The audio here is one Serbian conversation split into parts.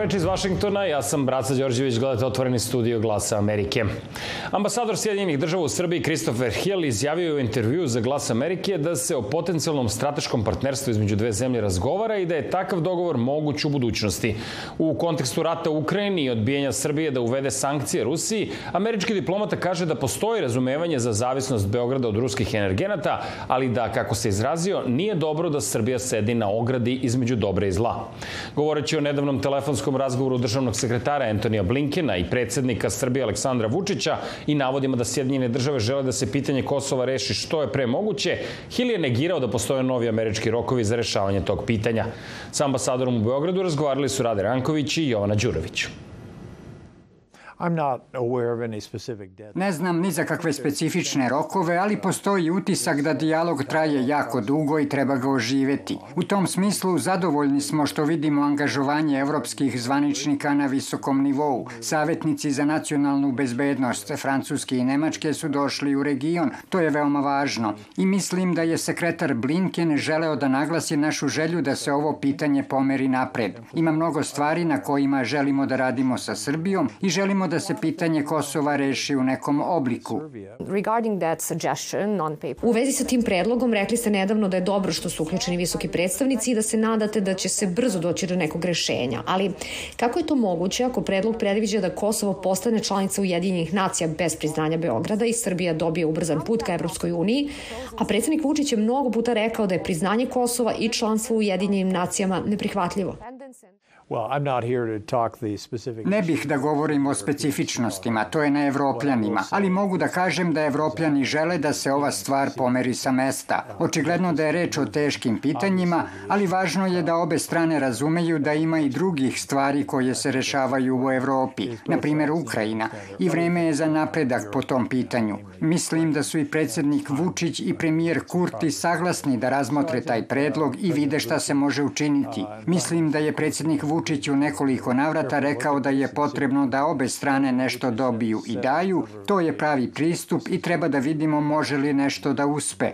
Večer iz Vašingtona, ja sam Braca Đorđević, gledate otvoreni studio Glasa Amerike. Ambasador Sjedinjenih država u Srbiji Christopher Hill izjavio u intervju za Glas Amerike da se o potencijalnom strateškom partnerstvu između dve zemlje razgovara i da je takav dogovor moguć u budućnosti. U kontekstu rata u Ukrajini i odbijenja Srbije da uvede sankcije Rusiji, američki diplomata kaže da postoji razumevanje za zavisnost Beograda od ruskih energenata, ali da, kako se izrazio, nije dobro da Srbija sedi na ogradi između dobre i zla. Govoreći o nedavnom telefonskom razgovoru državnog sekretara Antonija Blinkena i predsednika Srbije Aleksandra Vučića i navodima da Sjedinjene države žele da se pitanje Kosova reši što je pre moguće, Hill je negirao da postoje novi američki rokovi za rešavanje tog pitanja. Sa ambasadorom u Beogradu razgovarali su Rade Ranković i Jovana Đurović. Ne znam ni za kakve specifične rokove, ali postoji utisak da dijalog traje jako dugo i treba ga oživeti. U tom smislu zadovoljni smo što vidimo angažovanje evropskih zvaničnika na visokom nivou. Savetnici za nacionalnu bezbednost Francuske i Nemačke su došli u region. To je veoma važno. I mislim da je sekretar Blinken želeo da naglasi našu želju da se ovo pitanje pomeri napred. Ima mnogo stvari na kojima želimo da radimo sa Srbijom i želimo da se pitanje Kosova reši u nekom obliku. U vezi sa tim predlogom rekli ste nedavno da je dobro što su uključeni visoki predstavnici i da se nadate da će se brzo doći do nekog rešenja. Ali kako je to moguće ako predlog predviđa da Kosovo postane članica Ujedinjenih nacija bez priznanja Beograda i Srbija dobije ubrzan put ka Evropskoj uniji, a predsednik Vučić je mnogo puta rekao da je priznanje Kosova i članstvo u Ujedinjenim nacijama neprihvatljivo. Ne bih da govorim o specifičnostima, to je na evropljanima, ali mogu da kažem da evropljani žele da se ova stvar pomeri sa mesta. Očigledno da je reč o teškim pitanjima, ali važno je da obe strane razumeju da ima i drugih stvari koje se rešavaju u Evropi, na primjer Ukrajina, i vreme je za napredak po tom pitanju. Mislim da su i predsednik Vučić i premijer Kurti saglasni da razmotre taj predlog i vide šta se može učiniti. Mislim da je predsednik Vučić Vučić u nekoliko navrata rekao da je potrebno da obe strane nešto dobiju i daju, to je pravi pristup i treba da vidimo može li nešto da uspe.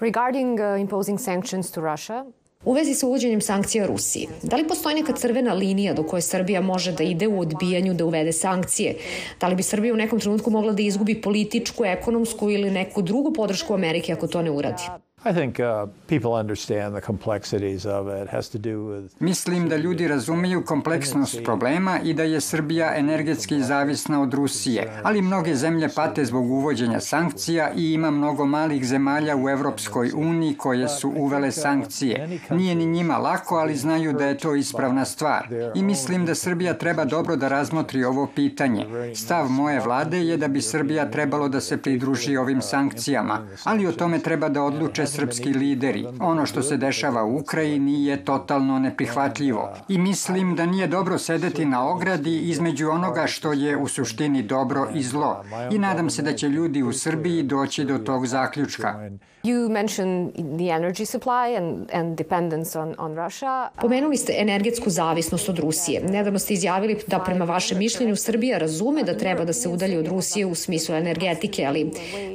Regarding uh, imposing sanctions to Russia, U vezi sa uvođenjem sankcija Rusiji, da li postoji neka crvena linija do koje Srbija može da ide u odbijanju da uvede sankcije? Da li bi Srbija u nekom trenutku mogla da izgubi političku, ekonomsku ili neku drugu podršku Amerike ako to ne uradi? I think uh, people understand the complexities of it. has to do with Mislim da ljudi razumeju kompleksnost problema i da je Srbija energetski zavisna od Rusije, ali mnoge zemlje pate zbog uvođenja sankcija i ima mnogo malih zemalja u Evropskoj uniji koje su uvele sankcije. Nije ni njima lako, ali znaju da je to ispravna stvar. I mislim da Srbija treba dobro da razmotri ovo pitanje. Stav moje vlade je da bi Srbija trebalo da se pridruži ovim sankcijama, ali o tome treba da odluče srpski lideri. Ono što se dešava u Ukrajini je totalno neprihvatljivo. I mislim da nije dobro sedeti na ogradi između onoga što je u suštini dobro i zlo. I nadam se da će ljudi u Srbiji doći do tog zaključka. You mentioned the energy supply and, and dependence on, on Russia. Pomenuli ste energetsku zavisnost od Rusije. Nedavno ste izjavili da prema vašem mišljenju Srbija razume da treba da se udalji od Rusije u smislu energetike, ali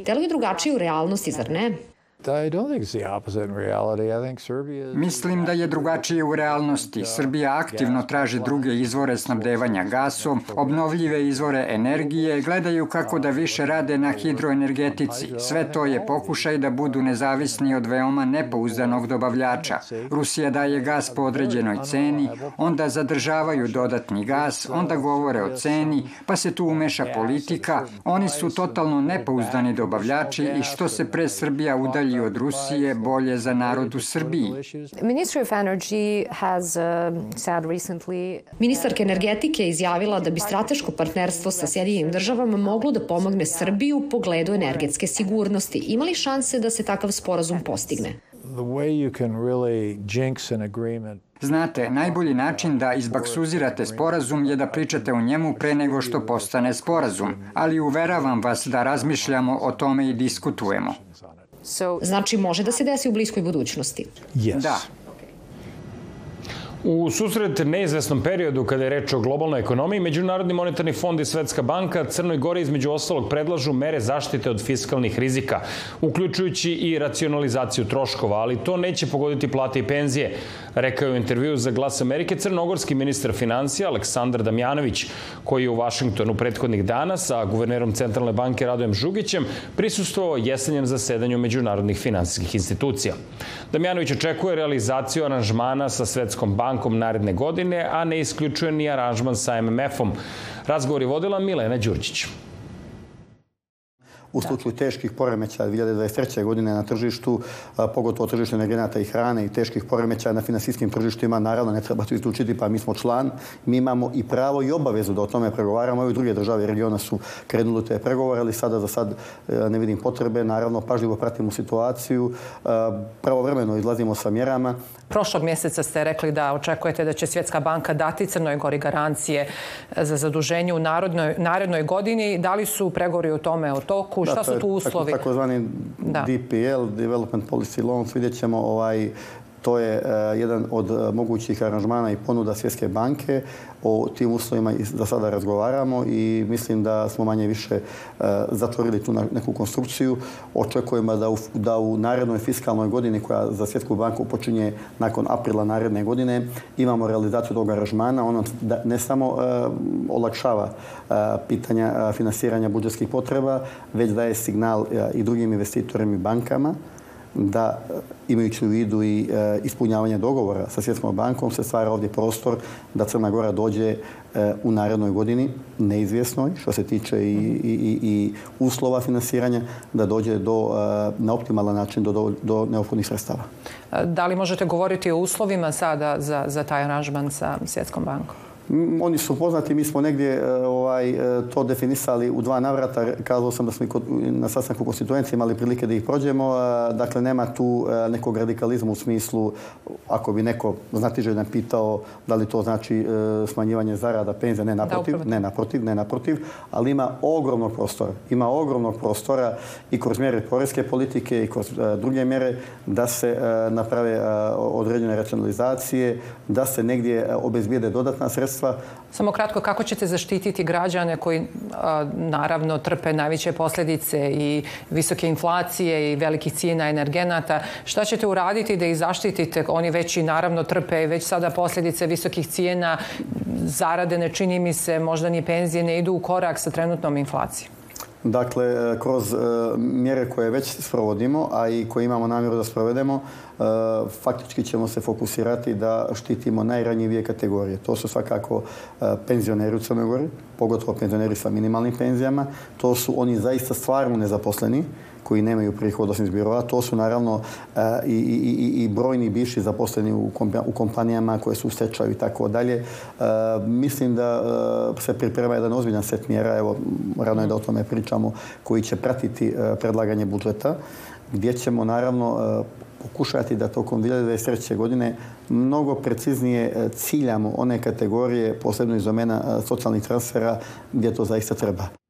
deluje drugačije u realnosti, zar ne? Mislim da je drugačije u realnosti. Srbija aktivno traži druge izvore snabdevanja gasom, obnovljive izvore energije, gledaju kako da više rade na hidroenergetici. Sve to je pokušaj da budu nezavisni od veoma nepouzdanog dobavljača. Rusija daje gas po određenoj ceni, onda zadržavaju dodatni gas, onda govore o ceni, pa se tu umeša politika. Oni su totalno nepouzdani dobavljači i što se pre Srbija udalji bolji od Rusije, bolje za narod u Srbiji. Ministry of Energy has uh, said recently... Ministarka energetike je izjavila da bi strateško partnerstvo sa Sjedinim državama moglo da pomogne Srbiju u pogledu energetske sigurnosti. Ima li šanse da se takav sporazum postigne? The way you can really jinx an agreement Znate, najbolji način da izbaksuzirate sporazum je da pričate o njemu pre nego što postane sporazum, ali uveravam vas da razmišljamo o tome i diskutujemo. Znači može da se desi u bliskoj budućnosti? Yes. Da. U susret neizvesnom periodu kada je reč o globalnoj ekonomiji, Međunarodni monetarni fond i Svetska banka Crnoj Gori između ostalog predlažu mere zaštite od fiskalnih rizika, uključujući i racionalizaciju troškova, ali to neće pogoditi plate i penzije, rekao je u intervju za Glas Amerike crnogorski ministar financija Aleksandar Damjanović, koji je u Vašingtonu prethodnih dana sa guvernerom Centralne banke Radojem Žugićem prisustvovao jesenjem zasedanju međunarodnih finansijskih institucija. Damjanović očekuje realizaciju aranžmana sa Svetskom bankom bankom naredne godine, a ne isključuje ni aranžman sa MMF-om. Razgovor je vodila Milena Đurđić u slučaju teških poremećaja 2023. godine na tržištu, pogotovo tržište energenata i hrane i teških poremećaja na finansijskim tržištima, naravno ne treba to isključiti, pa mi smo član. Mi imamo i pravo i obavezu da o tome pregovaramo. i druge države regiona su krenuli te pregovore, ali sada za sad e, ne vidim potrebe. Naravno, pažljivo pratimo situaciju. Pravovremeno izlazimo sa mjerama. Prošlog mjeseca ste rekli da očekujete da će Svjetska banka dati Crnoj Gori garancije za zaduženje u narodnoj, narednoj godini. Da li su pregovori o tome o toku? Šta su tu uslovi? Tako, takozvani da. DPL, Development Policy Loans, vidjet ćemo ovaj, to je uh, jedan od uh, mogućih aranžmana i ponuda Svjetske banke. O tim uslovima za sada razgovaramo i mislim da smo manje više uh, zatvorili tu neku konstrukciju. Očekujemo da u, da u narednoj fiskalnoj godini koja za Svjetsku banku počinje nakon aprila naredne godine imamo realizaciju tog aranžmana. Ono da ne samo olakšava pitanja finansiranja budžetskih potreba, već daje signal i drugim investitorima i bankama da e, imajući u vidu i e, ispunjavanje dogovora sa Svjetskom bankom se stvara ovdje prostor da Crna Gora dođe e, u narednoj godini neizvjesnoj što se tiče i, i, i uslova finansiranja da dođe do, na optimalan način do, do, do neophodnih sredstava. Da li možete govoriti o uslovima sada za, za taj aranžman sa Svjetskom bankom? Oni su poznati, mi smo negdje e, ovaj, e, to definisali u dva navrata. Kazao sam da smo na sastanku konstituencije imali prilike da ih prođemo. Dakle, nema tu e, nekog radikalizma u smislu, ako bi neko znatiželjan pitao da li to znači smanjivanje zarada, penzija, ne naprotiv, ne naprotiv, ne naprotiv, ali ima ogromnog prostora. Ima ogromnog prostora i kroz mjere porezke politike i kroz druge mjere da se naprave određene racionalizacije, da se negdje obezbijede dodatna sredstva sredstva. Samo kratko, kako ćete zaštititi građane koji naravno trpe najveće posljedice i visoke inflacije i velikih cijena energenata? Šta ćete uraditi da ih zaštitite? Oni već i naravno trpe već sada posljedice visokih cijena, zarade ne čini mi se, možda ni penzije ne idu u korak sa trenutnom inflacijom. Dakle, e, kroz e, mjere koje već sprovodimo, a i koje imamo namjeru da sprovedemo, e, faktički ćemo se fokusirati da štitimo najranjivije kategorije. To su svakako penzioneri u Crnoj Gori, pogotovo penzioneri sa minimalnim penzijama. To su oni zaista stvarno nezaposleni, koji nemaju prihod osim zbirova. To su naravno e, i, i, i brojni bivši zaposleni u, u kompanijama koje su u stečaju i tako dalje. E, mislim da e, se priprema jedan ozbiljan set mjera, evo, rano je da o tome pričamo, koji će pratiti predlaganje budžeta, gdje ćemo naravno pokušati da tokom 2023. godine mnogo preciznije ciljamo one kategorije, posebno iz domena socijalnih transfera, gdje to zaista treba.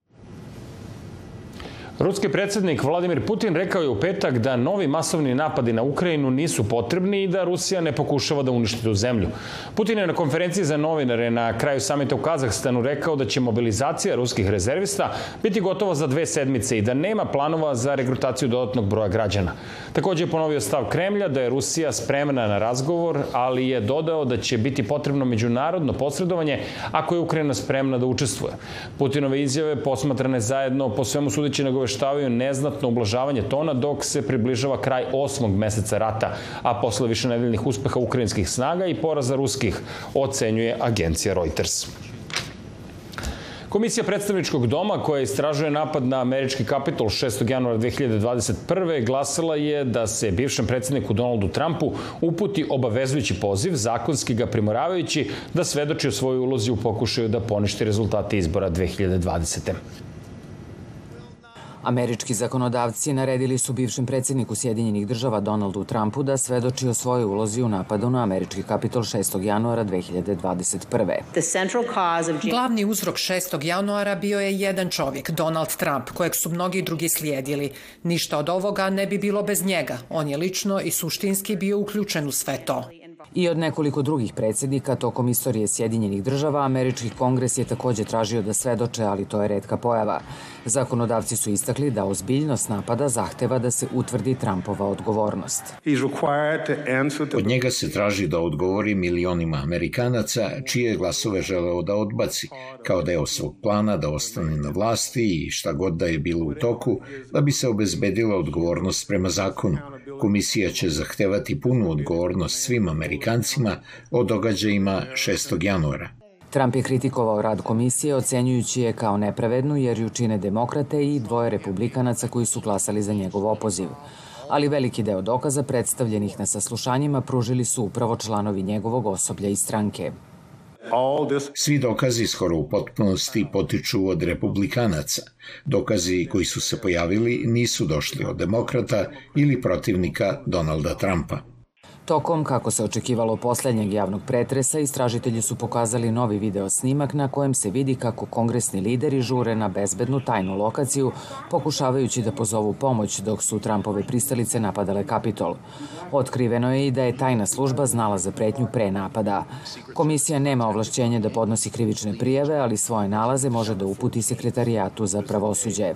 Ruski predsjednik Vladimir Putin rekao je u petak da novi masovni napadi na Ukrajinu nisu potrebni i da Rusija ne pokušava da uništi tu zemlju. Putin je na konferenciji za novinare na kraju samita u Kazahstanu rekao da će mobilizacija ruskih rezervista biti gotova za dve sedmice i da nema planova za regrutaciju dodatnog broja građana. Takođe je ponovio stav Kremlja da je Rusija spremna na razgovor, ali je dodao da će biti potrebno međunarodno posredovanje ako je Ukrajina spremna da učestvuje. Putinove izjave posmatrane zajedno po svemu sudeći nagoveštavaju neznatno ublažavanje tona dok se približava kraj osmog meseca rata, a posle više nedeljnih uspeha ukrajinskih snaga i poraza ruskih, ocenjuje agencija Reuters. Komisija predstavničkog doma koja istražuje napad na američki kapitol 6. januara 2021. glasala je da se bivšem predsedniku Donaldu Trumpu uputi obavezujući poziv, zakonski ga primoravajući da svedoči o svojoj ulozi u pokušaju da poništi rezultate izbora 2020. Američki zakonodavci naredili su bivšem predsjedniku Sjedinjenih država Donaldu Trumpu da svedoči o svojoj ulozi u napadu na američki kapitol 6. januara 2021. Glavni uzrok 6. januara bio je jedan čovjek, Donald Trump, kojeg su mnogi drugi slijedili. Ništa od ovoga ne bi bilo bez njega. On je lično i suštinski bio uključen u sve to. I od nekoliko drugih predsednika tokom istorije Sjedinjenih država, američki kongres je takođe tražio da svedoče, ali to je redka pojava. Zakonodavci su istakli da ozbiljnost napada zahteva da se utvrdi Trumpova odgovornost. Od njega se traži da odgovori milionima Amerikanaca čije glasove želeo da odbaci, kao deo svog plana da ostane na vlasti i šta god da je bilo u toku, da bi se obezbedila odgovornost prema zakonu. Komisija će zahtevati punu odgovornost svim Amerikancima o događajima 6. januara. Trump je kritikovao rad komisije ocenjujući je kao nepravednu jer ju čine demokrate i dvoje republikanaca koji su glasali za njegov opoziv. Ali veliki deo dokaza predstavljenih na saslušanjima pružili su upravo članovi njegovog osoblja i stranke. Svi dokazi skoro u potpunosti potiču od republikanaca. Dokazi koji su se pojavili nisu došli od demokrata ili protivnika Donalda Trumpa. Tokom, kako se očekivalo poslednjeg javnog pretresa, istražitelji su pokazali novi video snimak na kojem se vidi kako kongresni lideri žure na bezbednu tajnu lokaciju, pokušavajući da pozovu pomoć dok su Trumpove pristalice napadale Kapitol. Otkriveno je i da je tajna služba znala za pretnju pre napada. Komisija nema ovlašćenje da podnosi krivične prijeve, ali svoje nalaze može da uputi sekretarijatu za pravosuđe.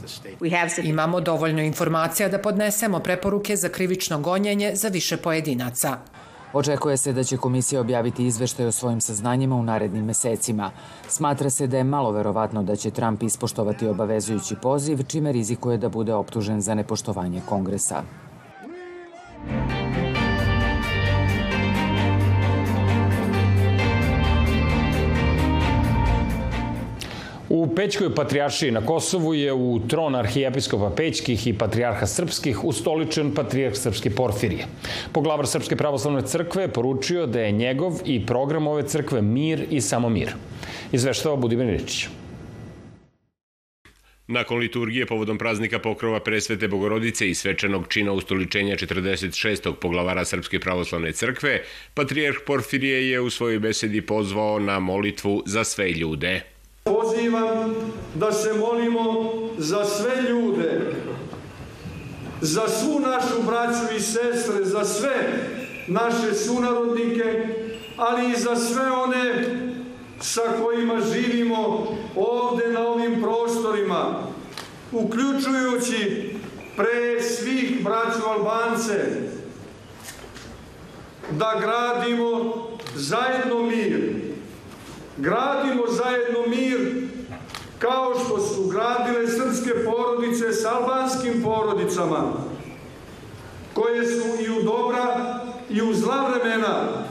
Imamo dovoljno informacija da podnesemo preporuke za krivično gonjenje za više pojedinaca. Očekuje se da će komisija objaviti izveštaj o svojim saznanjima u narednim mesecima. Smatra se da je malo verovatno da će Trump ispoštovati obavezujući poziv, čime rizikuje da bude optužen za nepoštovanje Kongresa. U Pećkoj patrijaršiji na Kosovu je u tron arhijepiskopa Pećkih i patrijarha srpskih ustoličen patrijarh srpske Porfirije. Poglavar Srpske pravoslavne crkve poručio da je njegov i program ove crkve mir i samo mir. Izveštava Budimir Ričić. Nakon liturgije povodom praznika pokrova presvete Bogorodice i svečanog čina ustoličenja 46. poglavara Srpske pravoslavne crkve, patrijarh Porfirije je u svojoj besedi pozvao na molitvu za sve ljude. Pozivam da se molimo za sve ljude, za svu našu braću i sestre, za sve naše sunarodnike, ali i za sve one sa kojima živimo ovde na ovim prostorima, uključujući pre svih braću Albance, da gradimo zajedno mir, gradimo zajedno mir kao što su gradile srpske porodice s albanskim porodicama, koje su i u dobra i u zla vremena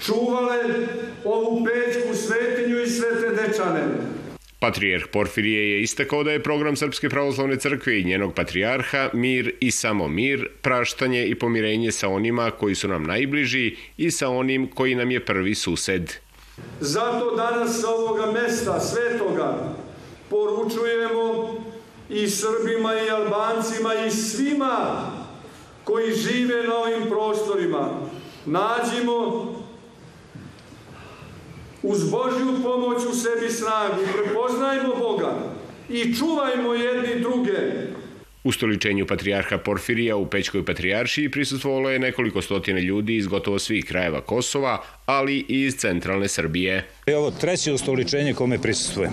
čuvale ovu pećku svetinju i svete dečane. Patrijarh Porfirije je istakao da je program Srpske pravoslavne crkve i njenog patrijarha mir i samo mir, praštanje i pomirenje sa onima koji su nam najbliži i sa onim koji nam je prvi sused. Zato danas sa ovoga mesta svetoga poručujemo i Srbima i Albancima i svima koji žive na ovim prostorima. Nađimo uz Božju pomoć u sebi snagu, prepoznajmo Boga i čuvajmo jedni druge U stoličenju patrijarha Porfirija u Pećkoj patrijaršiji prisustvovalo je nekoliko stotine ljudi iz gotovo svih krajeva Kosova, ali i iz centralne Srbije. Je ovo treće ustoličenje kome prisustvujem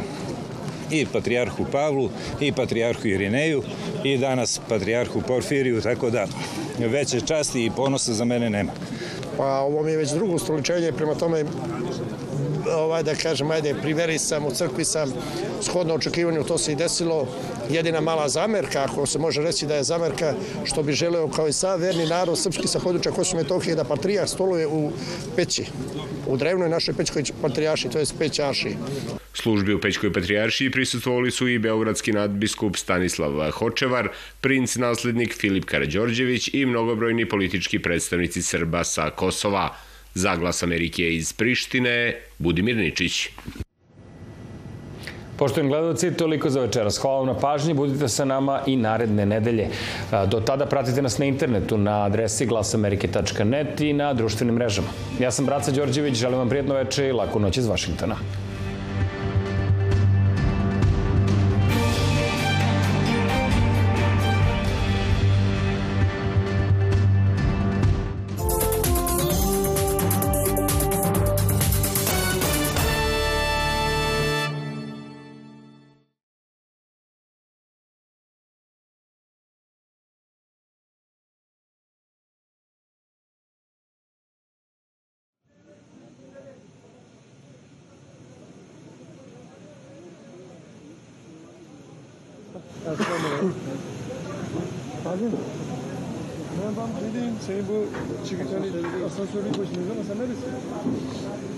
i patrijarhu Pavlu i patrijarhu Irineju i danas patrijarhu Porfiriju, tako da veće časti i ponosa za mene nema. Pa ovo mi je već drugo ustoličenje, prema tome ovaj, da kažem, ajde, priveri sam, u crkvi sam, shodno očekivanju to se i desilo. Jedina mala zamerka, ako se može reći da je zamerka, što bi želeo kao i sad verni narod srpski sa područja Kosova Metohije da patrijah stoluje u peći, u drevnoj našoj pećkoj patrijaši, to je pećaši. Službi u Pećkoj patrijaršiji prisustvovali su i beogradski nadbiskup Stanislav Hočevar, princ naslednik Filip Karađorđević i mnogobrojni politički predstavnici Srba sa Kosova. Za glas Amerike iz Prištine, Budimir Ničić. Poštovani gledalci, toliko za večeras. Hvala vam na pažnji, budite sa nama i naredne nedelje. Do tada pratite nas na internetu na adresi glasamerike.net i na društvenim mrežama. Ja sam Braca Đorđević, želim vam prijetno večer i laku noć iz Vašingtona. Abi. Ben ben dediğim şey bu çıkış hani asansörlük başındayız ama sen neresin?